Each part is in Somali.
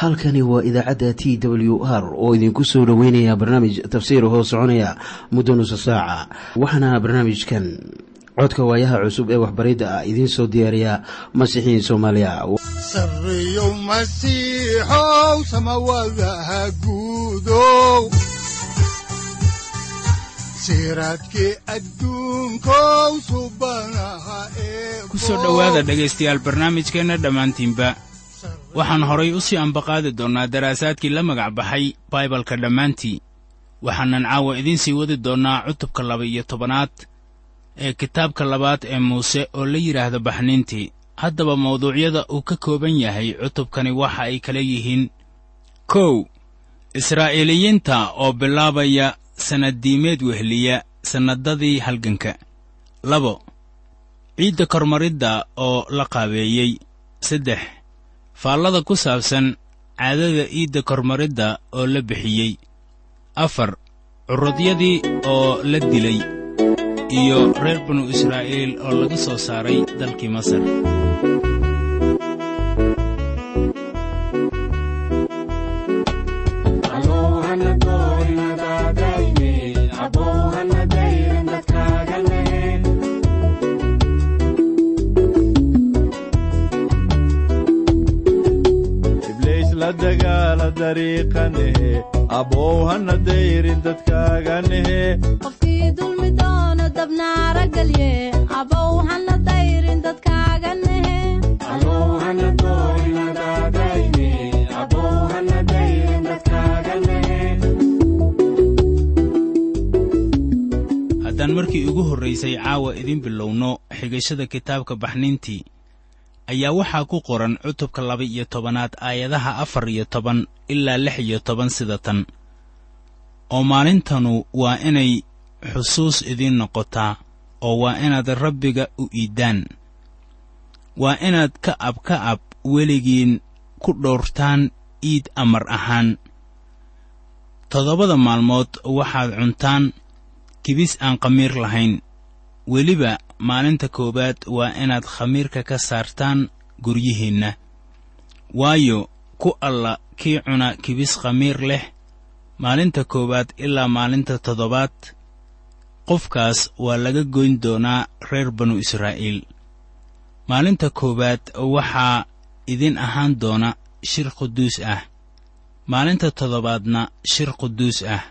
halkani waa idaacadda t w r oo idinku soo dhoweynaya barnaamij tafsiir hoo soconaya muddo nusa saaca waxaana barnaamijkan codka waayaha cusub ee waxbaridda ah idiin soo diyaariya masiixiin soomaaliya. Sareyow masiixow samawadaha guudow siraadkii adduunkow subanaha ku soo dhowaada dhegaystayaal barnaamijkeenna dhammaantiinba waxaan horay u sii ambaqaadi doonnaa daraasaadkii la magac baxay baibalka dhammaantii. Waxaanan caawa idiin sii wadi doonnaa cutubka laba-iyo tobanaad ee kitaabka labaad ee muuse oo la yidhaahdo baxniintii. Haddaba mawduucyada uu ka kooban yahay cutubkani waxa ay kala yihiin. Kow israa'iiliyiinta oo bilaabaya sannaddiimeed wehliya sannadadii halganka. Labo ciidda kormaridda oo la qaabeeyey. Saddex faallada ku saabsan caadada iidda kormaridda oo la bixiyey. Afar curudyadii oo la dilay. Iyo reer banu israa'iil oo laga soo saaray dalkii masar abowhana dayrin dadkaaganehe qofkii dulmi doono dayrin dadkaaga nehe haddaan markii ugu horraysay caawa idiin bilowno xigashada kitaabka baxniintii ayaa waxaa ku qoran cutubka laba-iyo tobanaad aayadaha afar iyo toban ilaa lix iyo toban sida tan. Oo maalintanu waa inay xusuus idiin noqotaa oo waa inaad rabbiga u iiddaan waa inaad ka ab ka ab weligiin ku dhowrtaan iid amar ahaan. Toddobada maalmood waxaad cuntaan kibis aan khamiir lahayn weliba maalinta koowaad waa inaad khamiirka ka saartaan guryihiinna waayo ku alla kii cuna kibis khamiir leh maalinta koowaad ilaa maalinta toddobaad qofkaas waa laga goyn doonaa reer banu israa'iil. Maalinta koowaad waxaa idin ahaan doona shir quduus ah. Maalinta toddobaadna shir quduus ah.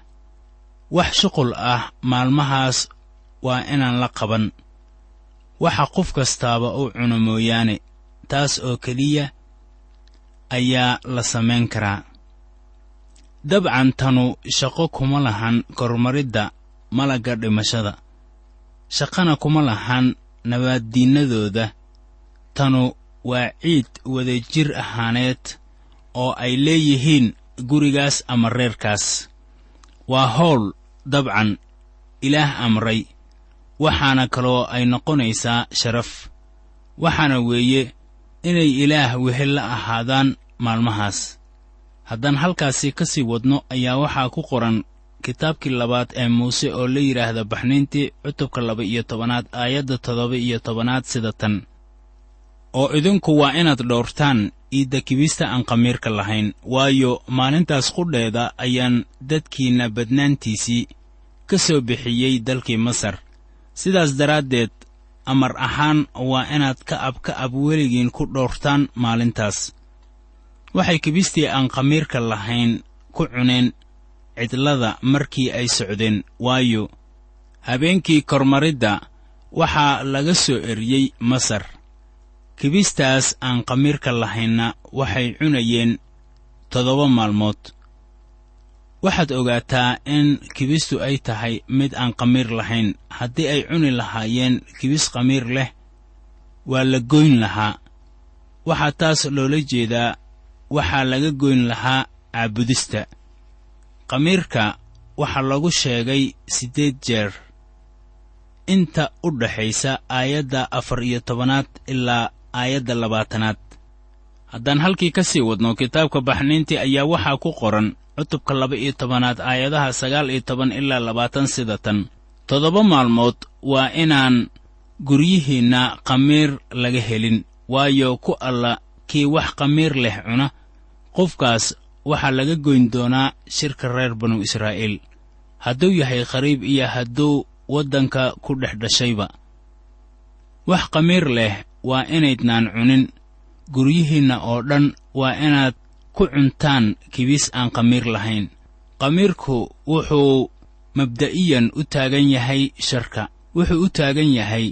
Wax shuqul ah maalmahaas waa inaan la qaban. Waxa qof kastaaba uu cuno mooyaane taas oo keliya ayaa la samayn karaa. Dabcan tanu shaqo kuma lahan kormaridda malagga dhimashada. Shaqana kuma lahan nabaaddiinnadooda. Tanu waa ciid wadajir ahaaneed oo ay leeyihiin gurigaas ama reerkaas. Waa howl dabcan ilaah amray waxaana kaloo ay noqonaysaa sharaf. Waxaana weeye inay ilaah wehel la ahaadaan maalmahaas. Haddaan halkaasi ka sii wadno ayaa waxaa ku qoran kitaabkii labaad ee muuse oo la yidhaahda baxniintii cutubka laba-iyo tobanaad aayadda toddoba iyo tobanaad sida tan. Oo idinku waa inaad dhowrtaan iidda kibista aan khamiirka lahayn waayo maalintaas qudheeda ayaan dadkiinna badnaantiisii ka soo bixiyey dalkii masar sidaas daraaddeed amar ahaan waa inaad ka ab ka ab weligiin ku dhowrtaan maalintaas. Waxay kibistii aan khamiirka lahayn ku cuneen cidlada markii ay socdeen. Waayo habeenkii kormaridda waxaa laga soo eriyey masar. Kibistaas aan khamiirka lahaynna waxay cunayeen toddoba maalmood waxaad ogaataa in kibistu ay tahay mid aan khamiir lahayn. Haddii ay cuni lahaayeen kibis khamiir leh waa la goyn lahaa. Waxaa taas loola jeedaa waxaa laga goyn lahaa caabudista. Khamiirka waxaa lagu sheegay siddeed jeer. Inta u dhaxaysa aayadda afar iyo tobanaad ilaa aayadda labaatanaad. Haddaan halkii ka sii wadno kitaabka baxniintii ayaa waxaa ku qoran cutubka laba-iyo tobanaad aayadaha sagaal iyo toban ilaa labaatan sida tan. Toddoba maalmood waa inaan guryihiinna khamiir laga helin waayo ku alla kii wax khamiir leh cuna. Qofkaas waxaa laga goyn doonaa shirka reer banu israa'iil. Hadduu yahay qariib iyo hadduu waddanka ku dhex dhashayba. Wax qamiir leh waa inaydnaan cunin. Guryihiinna oo dhan waa inaad ku cuntaan kibis aan qamiir lahayn. Qamiirku wuxuu mabda'iyan u taagan yahay sharka. Wuxuu u taagan yahay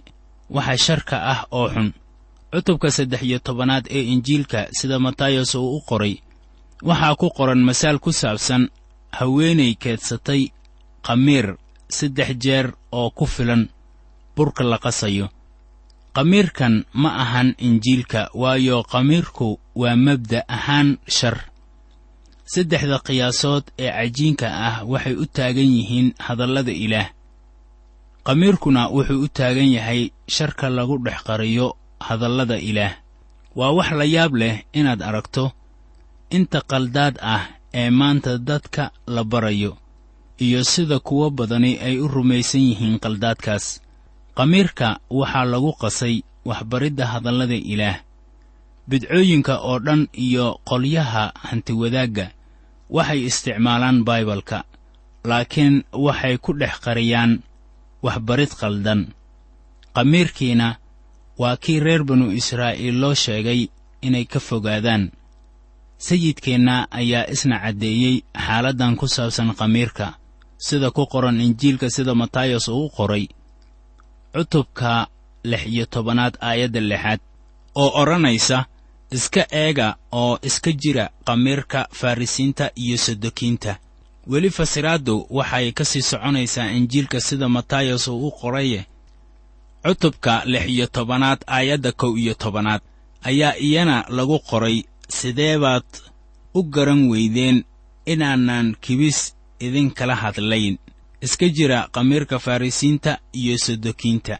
waxa sharka ah oo xun. Cutubka saddex iyo tobanaad ee injiilka sida matayos uu u qoray waxaa ku qoran masaal ku saabsan haweenay keedsatay qamiir saddex jeer oo ku filan burka la qasayo qamiirkan ma ahan injiilka waayo qamiirku waa mabda' ahaan shar. Saddexda qiyaasood ee cajiinka ah waxay u taagan yihiin hadallada ilaah. Qamiirkuna wuxuu u taagan yahay sharka lagu dhex qariyo hadallada ilaah. Waa wax la yaab leh inaad aragto. Inta qaldaad ah ee maanta dadka la barayo iyo sida kuwo badani ay u rumaysan yihiin qaldaadkaas qamiirka waxaa lagu qasay waxbaridda hadallada ilaah bidcooyinka oo dhan iyo qolyaha hantiwadaagga waxay isticmaalaan baibalka laakiin waxay ku dhex qariyaan waxbarid qaldan qamiirkiina waa kii reer banu israa'iil loo sheegay inay ka fogaadaan. Sayidkeenna ayaa isna caddeeyey xaaladdan ku saabsan khamiirka sida ku qoran injiilka sida matayos uu qoray cutubka lix iyo tobanaad aayadda lixaad oo odhanaysa iska eega oo iska jira khamiirka farrisiinta iyo sadokiinta weli fasiraaddu waxay ka sii soconaysaa injiilka sida matayos uu u qoraye. Cutubka lix iyo tobanaad aayadda kow iyo tobanaad ayaa iyana lagu qoray sidee baad u garan weydeen inaanan kibis idinkala hadlayn iska jira khamiirka farrisiinta iyo sadokiinta.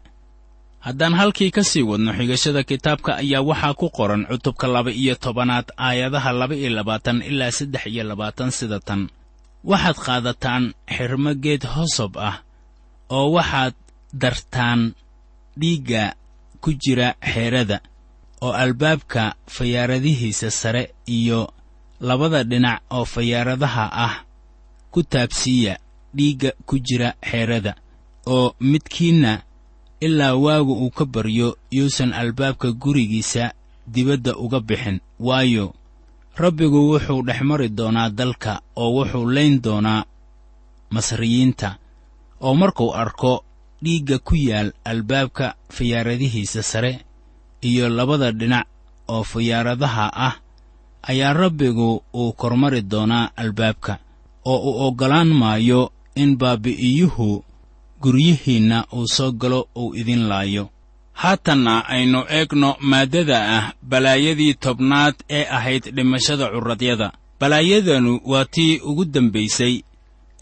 Haddaan halkii ka sii wadno xigashada kitaabka ayaa waxaa ku qoran cutubka laba iyo tobanaad aayadaha laba iyo labaatan ilaa saddex iyo labaatan sida tan. Waxaad qaadataan xirmo geed hosob ah oo waxaad dartaan dhiigga ku jira xeerada oo albaabka fayaaradihiisa sare iyo labada dhinac oo fayaaradaha ah ku taabsiiya dhiigga ku jira xeerada oo midkiinna ilaa waagu uu ka baryo yuusan albaabka gurigiisa dibadda uga bixin. Waayo rabbigu wuxuu dhex mari doonaa dalka oo wuxuu layn doonaa masriyiinta. Oo markuu arko dhiigga ku yaal albaabka fayaaradihiisa sare iyo labada dhinac oo fayaaradaha ah ayaa rabbigu uu kormari doonaa albaabka oo uu oggolaan maayo in baabi'iyuhu guryihiinna uu soo galo uu idin laayo. Haatanna aynu eegno maaddada ah balaayadii tobnaad ee ahayd dhimashada curradyada. Balaayadanu waa tii ugu dambaysay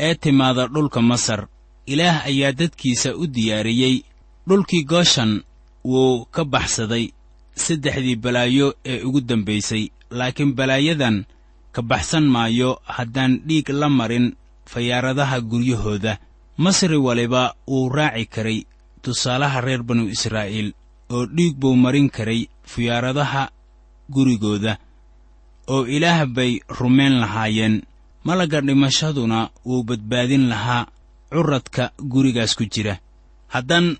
ee timaada dhulka masar. Ilaah ayaa dadkiisa u diyaariyey. Dhulkii gooshan wuu ka baxsaday. Saddexdii balaayo ee ugu dambaysay. Laakiin balaayadan ka baxsan maayo haddaan dhiig la marin fayaaradaha guryahooda masri waliba wuu raaci karay tusaalaha reer banu israa'iil oo dhiig buu marin karay fayaaradaha gurigooda oo ilaah bay rumayn lahaayeen. Malagga dhimashaduna wuu badbaadin lahaa curadka gurigaas ku jira. Haddaan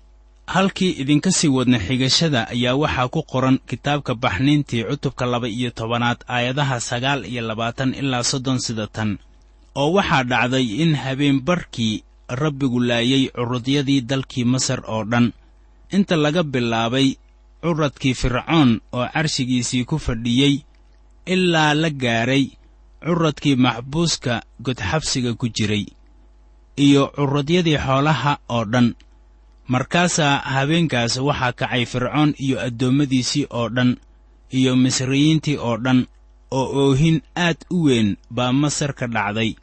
halkii idinka sii wadna xigashada ayaa waxaa ku qoran kitaabka baxniintii cutubka laba iyo tobanaad aayadaha sagaal iyo labaatan ilaa soddon sida tan oo waxaa dhacday in habeen barkii rabbigu laayay curudyadii dalkii masar oo dhan. Inta laga bilaabay curadkii fircoon oo carshigiisii ku fadhiyey ilaa la gaadhay curadkii maxbuuska godxabsiga ku jiray iyo curudyadii xoolaha oo dhan. Markaasaa habeenkaas waxaa kacay fircoon iyo addoommadiisii oo dhan iyo misriyiintii oo dhan oo oohin aad u weyn baa masar ka dhacday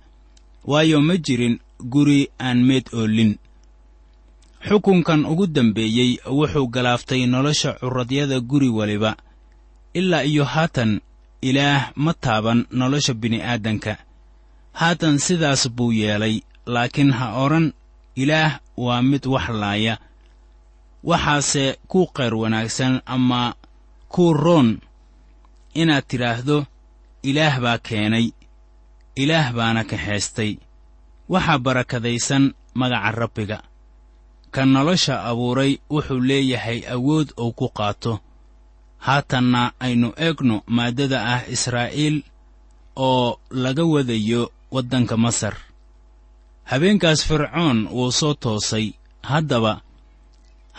waayo ma jirin guri aan meed oolin. Xukunkan ugu dambeeyey wuxuu galaaftay nolosha curadyada guri waliba ilaa iyo haatan ilaah ma taaban nolosha bini'aadanka haatan sidaas buu yeelay laakiin ha odhan ilaah waa mid wax laaya. Waxaase ku qayr wanaagsan ama kuu roon inaad tidhaahdo ilaah baa keenay ilaah baana kaxaystay waxaa barakadaysan magaca rabbiga. Ka nolosha abuuray wuxuu leeyahay awood uu ku qaato. Haatanna aynu eegno maaddada ah israa'iil oo laga wadayo waddanka masar. Habeenkaas fircoon wuu soo toosay. Haddaba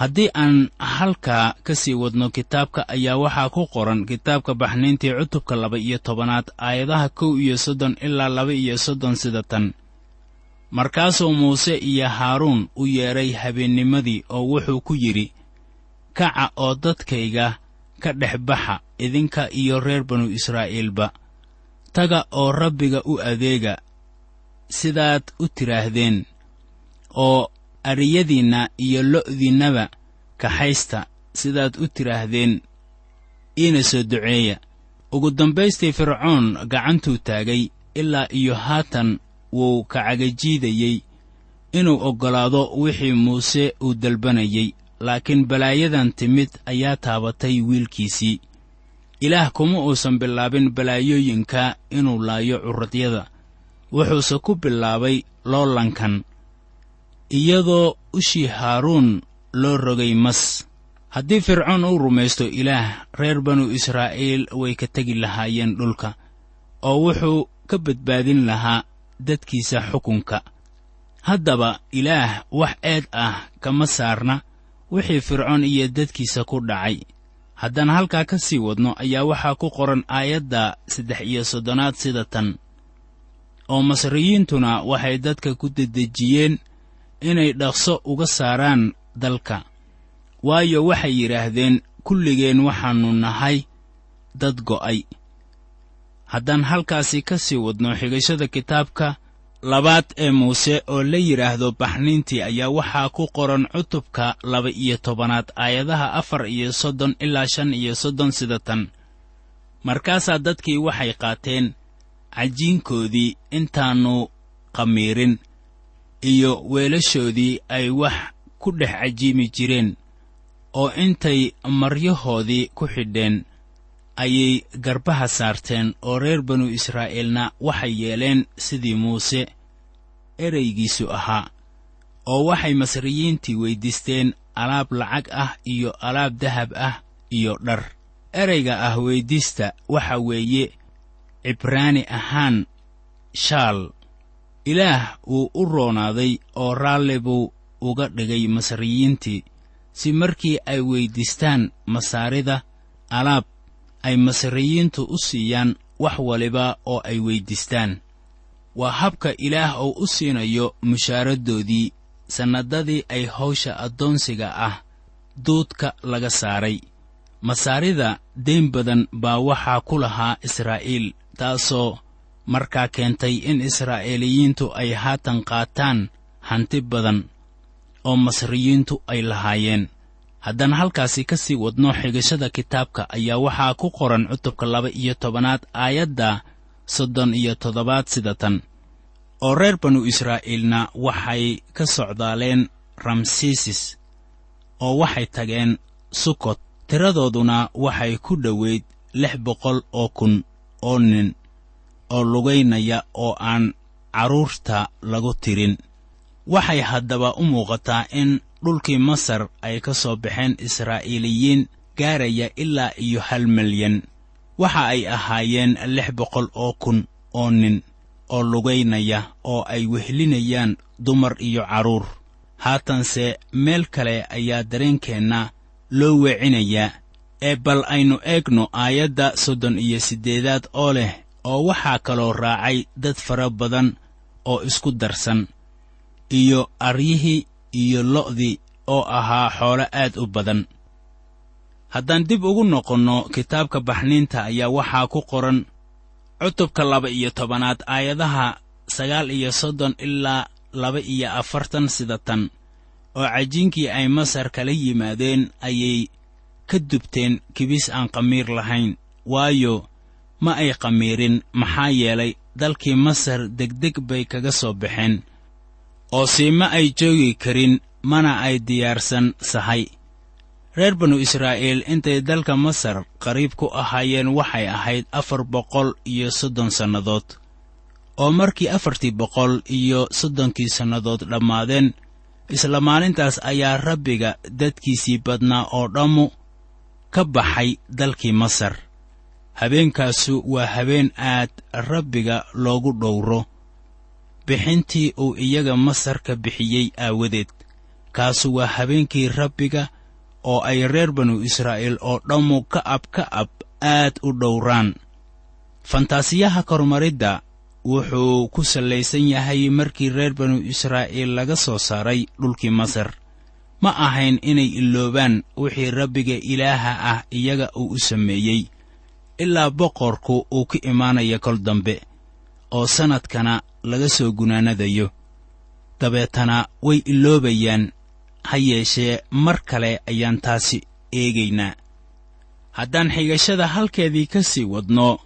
haddii aan halkaa ka sii wadno kitaabka ayaa waxaa ku qoran kitaabka baxniintii cutubka laba iyo tobanaad aayadaha kow iyo soddon ilaa laba iyo soddon sida tan. Markaasuu muuse iyo haaruun u yeedhay habeennimadii oo wuxuu ku yidhi kaca oo dadkayga ka dhex baxa idinka iyo reer banu israa'iilba. Taga oo rabbiga u adeega sidaad u tidhaahdeen oo ariyadiinna iyo lo'diinnaba kaxaysta sidaad u tidhaahdeen iina soo duceeya. Ugu dambaystii fircoon gacantuu taagay ilaa iyo haatan wuu kacagajiidayey inuu oggolaado wixii muuse uu dalbanayey laakiin balaayadan timid ayaa taabatay wiilkiisii. Ilaah kuma uusan bilaabin balaayooyinka inuu laayo curradyada. Wuxuuse ku bilaabay loolankan iyadoo ushii haaruun loo rogay mas. Haddii fircoon uu rumaysto ilaah reer banu israa'iil way ka tegi lahaayeen dhulka oo wuxuu ka badbaadin lahaa dadkiisa xukunka. Haddaba ilaah wax eed ah kama saarna wixii fircoon iyo dadkiisa ku dhacay. Haddaan halkaa ka sii wadno ayaa waxaa ku qoran aayadda saddex iyo soddonaad sida tan. Oo masriyiintuna waxay dadka ku dedejiyeen inay dhaqso uga saaraan dalka. Waayo waxay yidhaahdeen kulligeen waxaannu nahay dad go'ay. Haddaan halkaasi ka sii wadno xigashada kitaabka labaad ee muuse oo la yidhaahdo baxniintii ayaa waxaa ku qoran cutubka laba iyo tobanaad aayadaha afar iyo soddon ilaa shan iyo soddon sida tan. Markaasaa dadkii waxay qaateen cajiinkoodii intaannu qamiirin iyo weelashoodii ay wax ku dhex cajiimi jireen oo intay maryahoodii ku xidheen ayay garbaha saarteen oo reer banu israa'iilna waxay yeeleen sidii muuse ereygiisu ahaa oo waxay masriyiintii weyddiisteen alaab lacag ah iyo alaab dahab ah iyo dhar. Ereyga ah weyddiista waxa weeye cibraani ahaan shaal ilaah wuu u roonaaday oo raalli buu uga dhigay masriyiintii si markii ay weyddiistaan masaarida alaab ay masriyiintu u siiyaan wax waliba oo ay weyddiistaan waa habka ilaah uu u siinayo mushaaradoodii sannadadii ay hawsha addoonsiga ah duudka laga saaray. Masaarida dayn badan baa waxaa ku lahaa israa'iil taasoo markaa keentay in israa'iiliyiintu ay haatan qaataan hanti badan oo masriyiintu ay lahaayeen. Haddaan halkaasi ka sii wadno xigashada kitaabka ayaa waxaa ku qoran cutubka laba iyo tobanaad aayadda soddon iyo toddobaad sida tan oo reer banu israa'iilna waxay ka socdaaleen ramsiisis oo waxay tageen sukot tiradooduna waxay ku dhoweyd lix boqol oo kun oo nin oo lugaynaya oo aan carruurta lagu tirin. Waxay haddaba u muuqataa in dhulkii masar ay ka soo baxeen israa'iiliyiin gaaraya ilaa iyo hal milyan. Waxa ay ahaayeen lix boqol oo kun oo nin oo lugaynaya oo ay wehlinayaan dumar iyo carruur haatanse meel kale ayaa dareenkeenna loo weecinayaa. Ee bal aynu eegno aayadda soddon iyo siddeedaad oo leh oo waxaa kaloo raacay dad fara badan oo isku darsan iyo aryihii iyo lo'dii oo ahaa xoolo aad u badan. Haddaan dib ugu noqonno kitaabka baxniinta ayaa waxaa ku qoran cutubka laba iyo tobanaad aayadaha sagaal iyo soddon ilaa laba iyo afartan sida tan oo cajiinkii ay masar kala yimaadeen ayay ka dubteen kibis aan qamiir lahayn. Waayo ma ay qamiirin maxaa yeelay dalkii masar degdeg bay kaga soo baxeen oo siima ay joogi karin mana ay diyaarsan sahay. Reer banu israa'iil intay dalka masar qariib ku ahaayeen waxay ahayd afar boqol iyo soddon sannadood. oo markii afartii boqol iyo soddonkii sannadood dhammaadeen isla maalintaas ayaa rabbiga dadkiisii badnaa oo dhammu ka baxay dalkii masar habeenkaasu waa habeen aad rabbiga loogu dhowro. Bixintii uu iyaga masar ka bixiyey aawadeed. Kaasu waa habeenkii rabbiga oo ay reer banu israa'iil oo dhammu ka ab ka ab aad u dhowraan. Fantaasiyaha kormaridda wuxuu ku sallaysan yahay markii reer banu israa'iil laga soo saaray dhulkii masar. Ma ahayn inay iloobaan wixii rabbiga ilaaha ah iyaga uu u sameeyey ilaa boqorku uu ka imaanaya kol dambe oo sannadkana laga soo gunaanadayo. Dabeetana way iloobayaan ha yeeshee mar kale ayaan taasi eegaynaa. Haddaan xigashada halkeedii ka sii wadno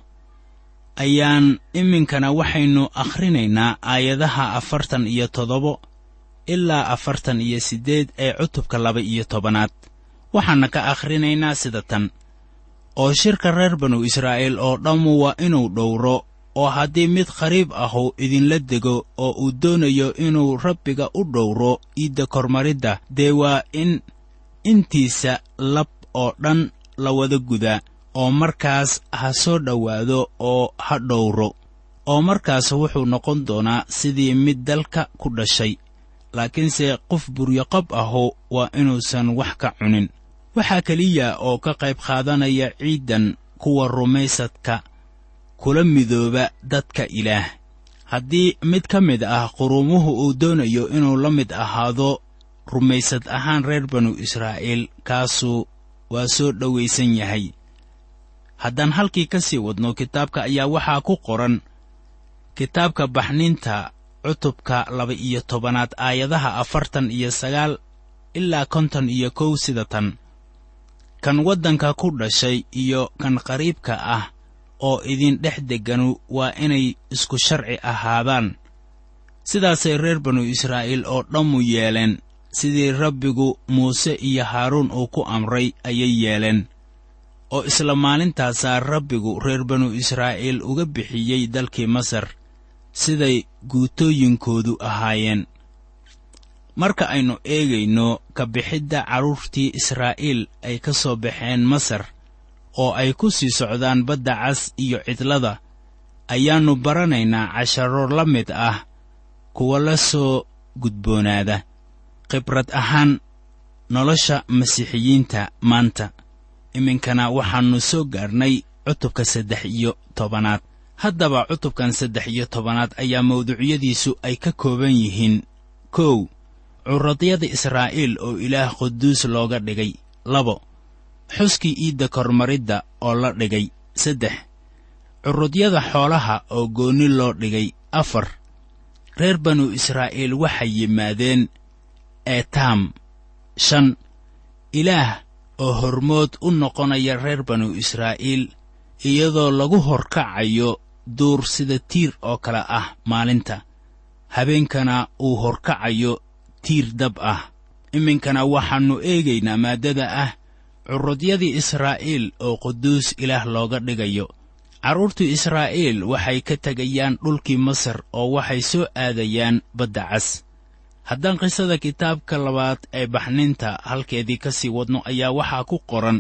ayaan iminkana waxaynu akhrinaynaa aayadaha afartan iyo toddoba ilaa afartan iyo siddeed ee cutubka laba iyo tobanaad. Waxaana ka akhrinaynaa sida tan oo shirka reer banu israa'iil oo dhammu waa inuu dhowro oo haddii mid qariib ahu idinla dego oo uu doonayo inuu rabbiga u dhowro iidda kormaridda dee waa in intiisa lab oo dhan la wada gudaa oo markaas ha soo dhowaado oo ha dhowro. Oo markaas wuxuu noqon doonaa sidii mid dalka ku dhashay laakiinse qof buryoqab ahu waa inuusan wax ka cunin waxaa keliya oo ka qayb qaadanaya ciiddan kuwa rumaysadka kula midooba dadka ilaah. Haddii mid ka mid ah qurumuhu uu doonayo inuu la mid ahaado rumaysad ahaan reer banu israa'iil kaasu waa soo dhowaysan yahay. Haddaan halkii ka sii wadno kitaabka ayaa waxaa ku qoran kitaabka baxninta cutubka laba-iyo tobanaad aayadaha afartan iyo sagaal ilaa konton iyo kow sida tan kan waddanka ku dhashay iyo kan qariibka ah oo idin dhex degganu waa inay isku sharci ahaadaan. Sidaasay reer banu israa'iil oo dhammu yeeleen sidii rabbigu muuse iyo haaruun uu ku amray ayay yeeleen oo isla maalintaasaa rabbigu reer banu israa'iil uga bixiyey dalkii masar siday guutooyinkoodu ahaayeen marka aynu eegayno ka bixidda carruurtii israa'iil ay ka soo baxeen masar oo ay ku sii socdaan badda cas iyo cidlada ayaannu baranaynaa casharo la mid ah kuwa la soo gudboonaada. Khibrad ahaan nolosha masiixiyiinta maanta. Iminkana waxaannu soo gaarnay cutubka saddex iyo tobanaad. Haddaba cutubkan saddex iyo tobanaad ayaa mawduucyadiisu ay ka kooban yihiin kow curadyada israa'iil oo ilaah quduus looga dhigay. Labo xuskii iidda kormaridda oo la dhigay. Saddex curudyada xoolaha oo goonni loo dhigay. Afar reer banu israa'iil waxay yimaadeen eetaam shan ilaah oo hormood u noqonaya reer banu israa'iil iyadoo lagu horkacayo duur sida tiir oo kale ah maalinta. Habeenkana uu horkacayo tiir dab ah. Iminkana waxaannu eegaynaa maaddada ah curudyadii israa'iil oo quduus ilaah looga dhigayo. Carruurtii israa'iil waxay ka tegayaan dhulkii masar oo waxay soo aadayaan badda cas. Haddaan qisada kitaabka labaad ee baxninta halkeedii ka sii wadno ayaa waxaa ku qoran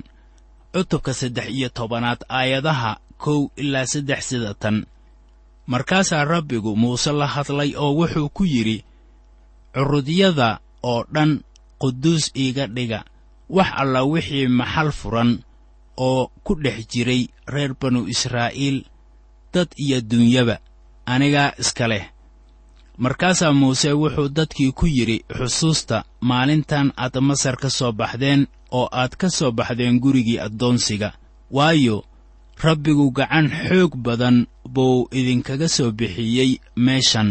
cutubka saddex iyo tobanaad aayadaha kow ilaa saddex sida tan markaasaa rabbigu muuse la hadlay oo wuxuu ku yidhi curudyada oo dhan quduus iiga dhiga. Wax alla wixii maxal furan oo ku dhex jiray reer banu israa'iil dad iyo dunyaba anigaa iska leh. Markaasaa muuse wuxuu dadkii ku yidhi xusuusta maalintan aad masar ka soo baxdeen oo aad ka soo baxdeen gurigii addoonsiga. Waayo rabbigu gacan xoog badan buu idinkaga soo bixiyey meeshan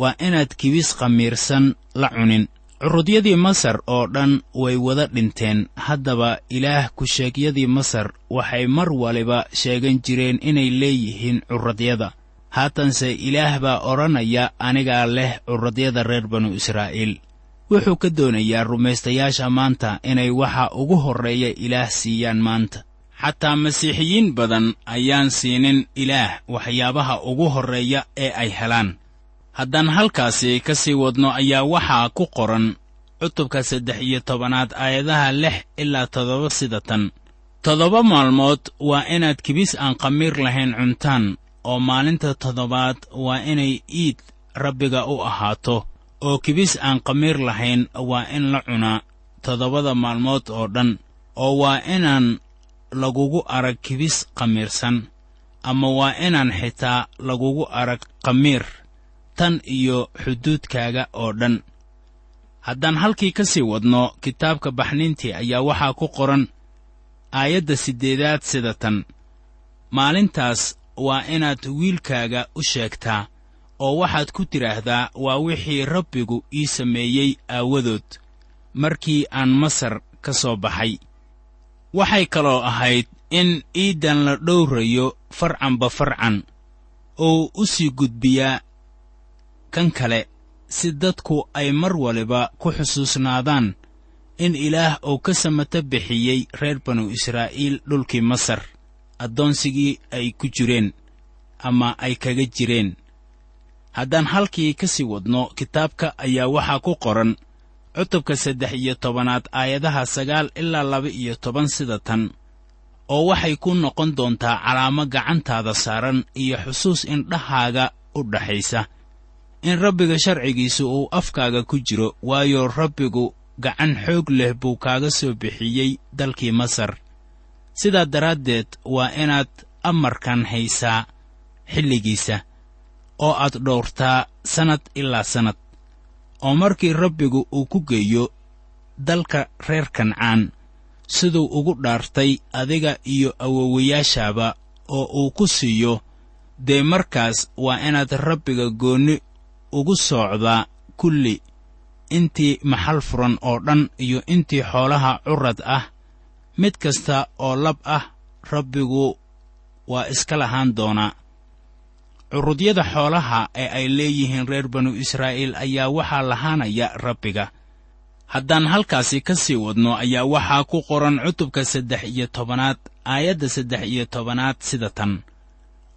waa inaad kibis khamiirsan la cunin. Curudyadii masar oo dhan way wada dhinteen. Haddaba ilaah ku-sheegyadii masar waxay mar waliba sheegan jireen inay leeyihiin curadyada haatanse ilaah baa odhanaya anigaa leh curadyada reer banu israa'iil. Wuxuu ka doonayaa rumaystayaasha maanta inay waxa ugu horreeya ilaah siiyaan maanta. Xataa masiixiyiin badan ayaan siinin ilaah waxyaabaha ugu horreeya ee ay helaan haddaan halkaasi ka sii wadno ayaa waxaa ku qoran cutubka saddex iyo tobanaad aayadaha lix ilaa toddoba sida tan. Toddoba maalmood waa inaad kibis aan khamiir lahayn cuntaan oo maalinta toddobaad waa inay iid rabbiga u ahaato. Oo kibis aan khamiir lahayn waa in la cunaa toddobada maalmood oo dhan oo waa inaan lagugu arag kibis khamiirsan ama waa inaan xitaa lagugu arag khamiir tan iyo xuduudkaaga oo dhan. Haddaan halkii ka sii wadno kitaabka baxnintii ayaa waxaa ku qoran aayadda siddeedaad sida tan. Maalintaas waa inaad wiilkaaga u sheegtaa oo waxaad ku tidhaahdaa waa wixii rabbigu ii sameeyey aawadood markii aan masar ka soo baxay. Waxay kaloo ahayd in iiddan la dhowrayo farcanba farcan oo u sii gudbiyaa kan kale si dadku ay mar waliba ku xusuusnaadaan in ilaah uu ka samata bixiyey reer banu israa'iil dhulkii masar addoonsigii ay ku jireen ama ay kaga jireen. Haddaan halkii ka sii wadno kitaabka ayaa waxaa ku qoran cutubka saddex iyo tobanaad aayadaha sagaal ilaa laba iyo toban sida tan oo waxay ku noqon doontaa calaamo gacantaada saaran iyo xusuus indhahaaga u dhaxaysa in rabbiga sharcigiisa uu afkaaga ku jiro waayo rabbigu gacan xoog leh buu kaaga soo bixiyey dalkii masar. Sidaa daraaddeed waa inaad amarkan haysaa xilligiisa oo aad dhowrtaa sannad ilaa sannad oo markii rabbigu uu ku geeyo dalka reer kancaan siduu ugu dhaartay adiga iyo awowayaashaaba oo uu ku siiyo dee markaas waa inaad rabbiga goonni ugu soocdaa kulli intii maxal furan oo dhan iyo intii xoolaha curad ah mid kasta oo lab ah rabbigu waa iska lahaan doonaa curudyada xoolaha ee ay leeyihiin reer banu israa'iil ayaa waxaa lahaanaya rabbiga. Haddaan halkaasi ka sii wadno ayaa waxaa ku qoran cutubka saddex iyo tobanaad aayadda saddex iyo tobanaad sida tan.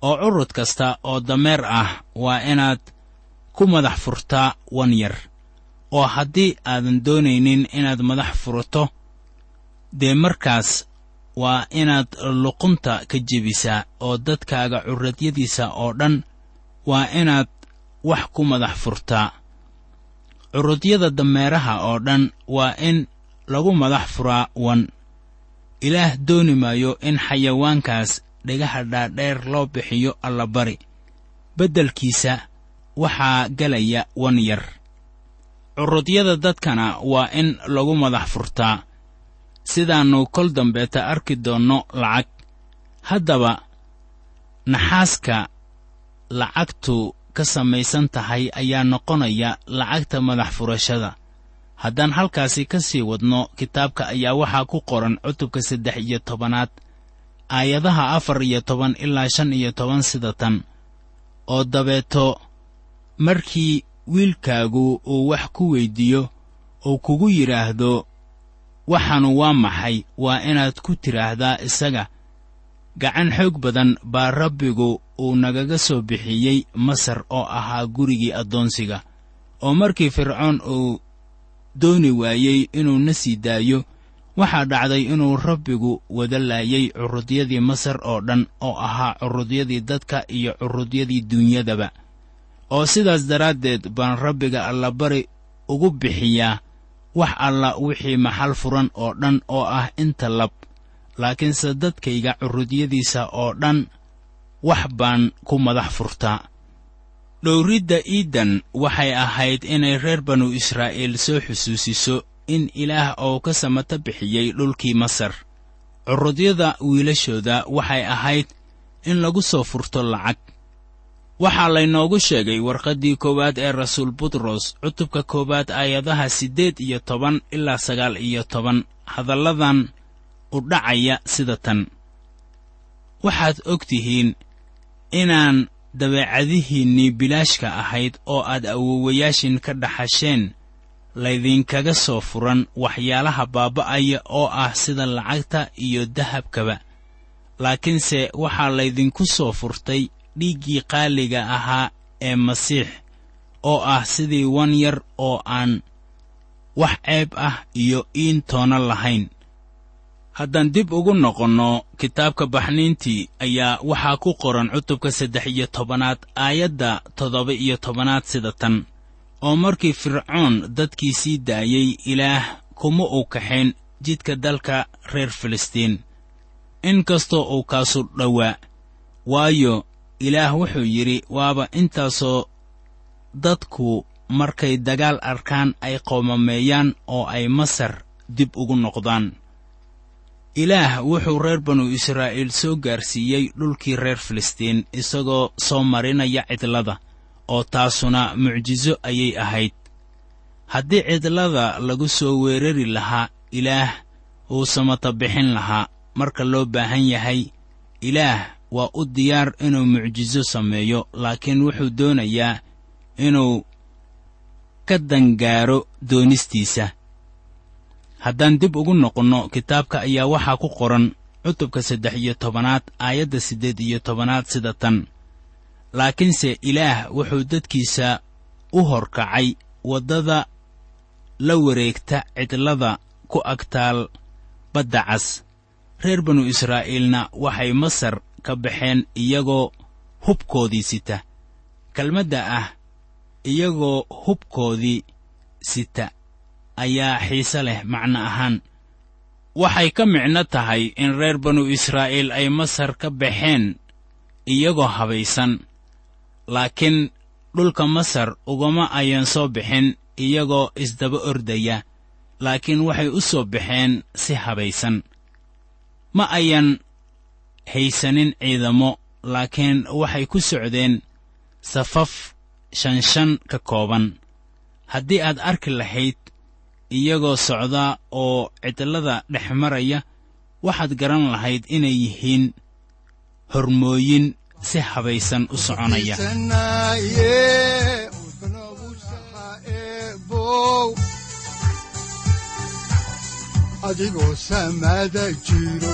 Oo curud kasta oo dameer ah waa inaad ku madax furtaa wan yar oo haddii aadan doonaynin inaad madax furato dee markaas waa inaad luqunta ka jebisaa oo dadkaaga curadyadiisa oo dhan waa inaad wax ku madax furtaa curudyada dameeraha oo dhan waa in lagu madax furaa wan ilaah dooni maayo in xayawaankaas dhegaha dhaadheer loo bixiyo allabari beddelkiisa waxaa gelaya wan yar. Curudyada dadkana waa in lagu madax furtaa. Sidaannu kol dambeeta arki doonno lacag. Haddaba naxaaska lacagtu ka samaysan tahay ayaa noqonaya lacagta madax furashada. Haddaan halkaasi ka sii wadno kitaabka ayaa waxaa ku qoran cutubka saddex iyo tobanaad aayadaha afar iyo toban ilaa shan iyo toban sida tan. Oo dabeeto markii wiilkaagu uu wax ku weyddiiyo uu kugu yidhaahdo waxaanu waa maxay? Waa inaad ku tidhaahdaa isaga. Gacan xoog badan baa rabbigu uu nagaga soo bixiyey masar oo ahaa gurigii addoonsiga. Oo markii fircoon uu dooni waayey inuu na sii daayo waxaa dhacday inuu rabbigu wada laayay curudyadii masar oo dhan oo ahaa curudyadii dadka iyo curudyadii duunyadaba oo sidaas daraaddeed baan rabbiga allabari ugu bixiyaa wax alla wixii maxal furan oo dhan oo ah inta lab. Laakiinse dadkayga curudyadiisa oo dhan wax baan ku madax furtaa. Dhowridda iiddan waxay ahayd inay reer banu israa'iil soo xusuusiso in ilaah oo ka samata bixiyey dhulkii masar. Curudyada wiilashooda waxay ahayd in lagu soo furto lacag waxaa laynoogu sheegay warqaddii koowaad ee rasuul butros cutubka koowaad aayadaha siddeed iyo toban ilaa sagaal iyo toban. Hadalladan u dhacaya sida tan. Waxaad og tihiin inaan dabeecadihiinnii bilaashka ahayd oo aad awowayaashin ka dhaxasheen laydinkaga soo furan waxyaalaha baaba'aya oo ah sida lacagta iyo dahabkaba. Laakiinse waxaa laydinku soo furtay dhiiggii qaaliga ahaa ee masiix oo ah sidii wan yar oo aan wax ceeb ah iyo iin toona lahayn. Haddaan dib ugu noqonno kitaabka baxniintii ayaa waxaa ku qoran cutubka saddex iyo tobanaad aayadda toddoba iyo tobanaad sida tan. Oo markii fircoon dadkii sii daayey ilaah kuma uu kaxayn jidka dalka reer filistiin. In kastoo uu kaasu dhowaa waayo ilaah wuxuu yidhi waaba intaasoo dadku markay dagaal arkaan ay qoomameeyaan oo ay masar dib ugu noqdaan. Ilaah wuxuu reer banu israa'iil soo gaarsiiyey dhulkii reer filistiin isagoo soo marinaya cidlada oo taasuna mucjiso ayay ahayd. Haddii cidlada lagu soo weerari lahaa ilaah wuu samata bixin lahaa. Marka loo baahan yahay ilaah waa u diyaar inuu mucjiso sameeyo laakiin wuxuu doonayaa inuu ka dangaaro doonistiisa. Haddaan dib ugu noqonno kitaabka ayaa waxaa ku qoran cutubka saddex iyo tobanaad aayadda siddeed iyo tobanaad sida tan. Laakiinse ilaah wuxuu dadkiisa u horkacay waddada la wareegta cidlada ku agtaal badda cas. Reer banu israa'iilna waxay masar ka baxeen iyagoo hubkoodii sita. Kelmadda ah iyagoo hubkoodii sita ayaa xiise leh macno ahaan. Waxay ka micno tahay in reer banu israa'iil ay masar ka baxeen iyagoo habaysan laakiin dhulka masar ugama ayan soo bixin iyagoo isdaba ordaya laakiin waxay u soo baxeen si habaysan. Ma ayan haysanin ciidamo laakiin waxay ku socdeen safaf shanshan ka kooban. Haddii aad arki lahayd iyagoo socdaa oo cidlada dhex maraya waxaad garan lahayd inay yihiin hormooyin si habaysan u soconaya. Adigoo samaada jiro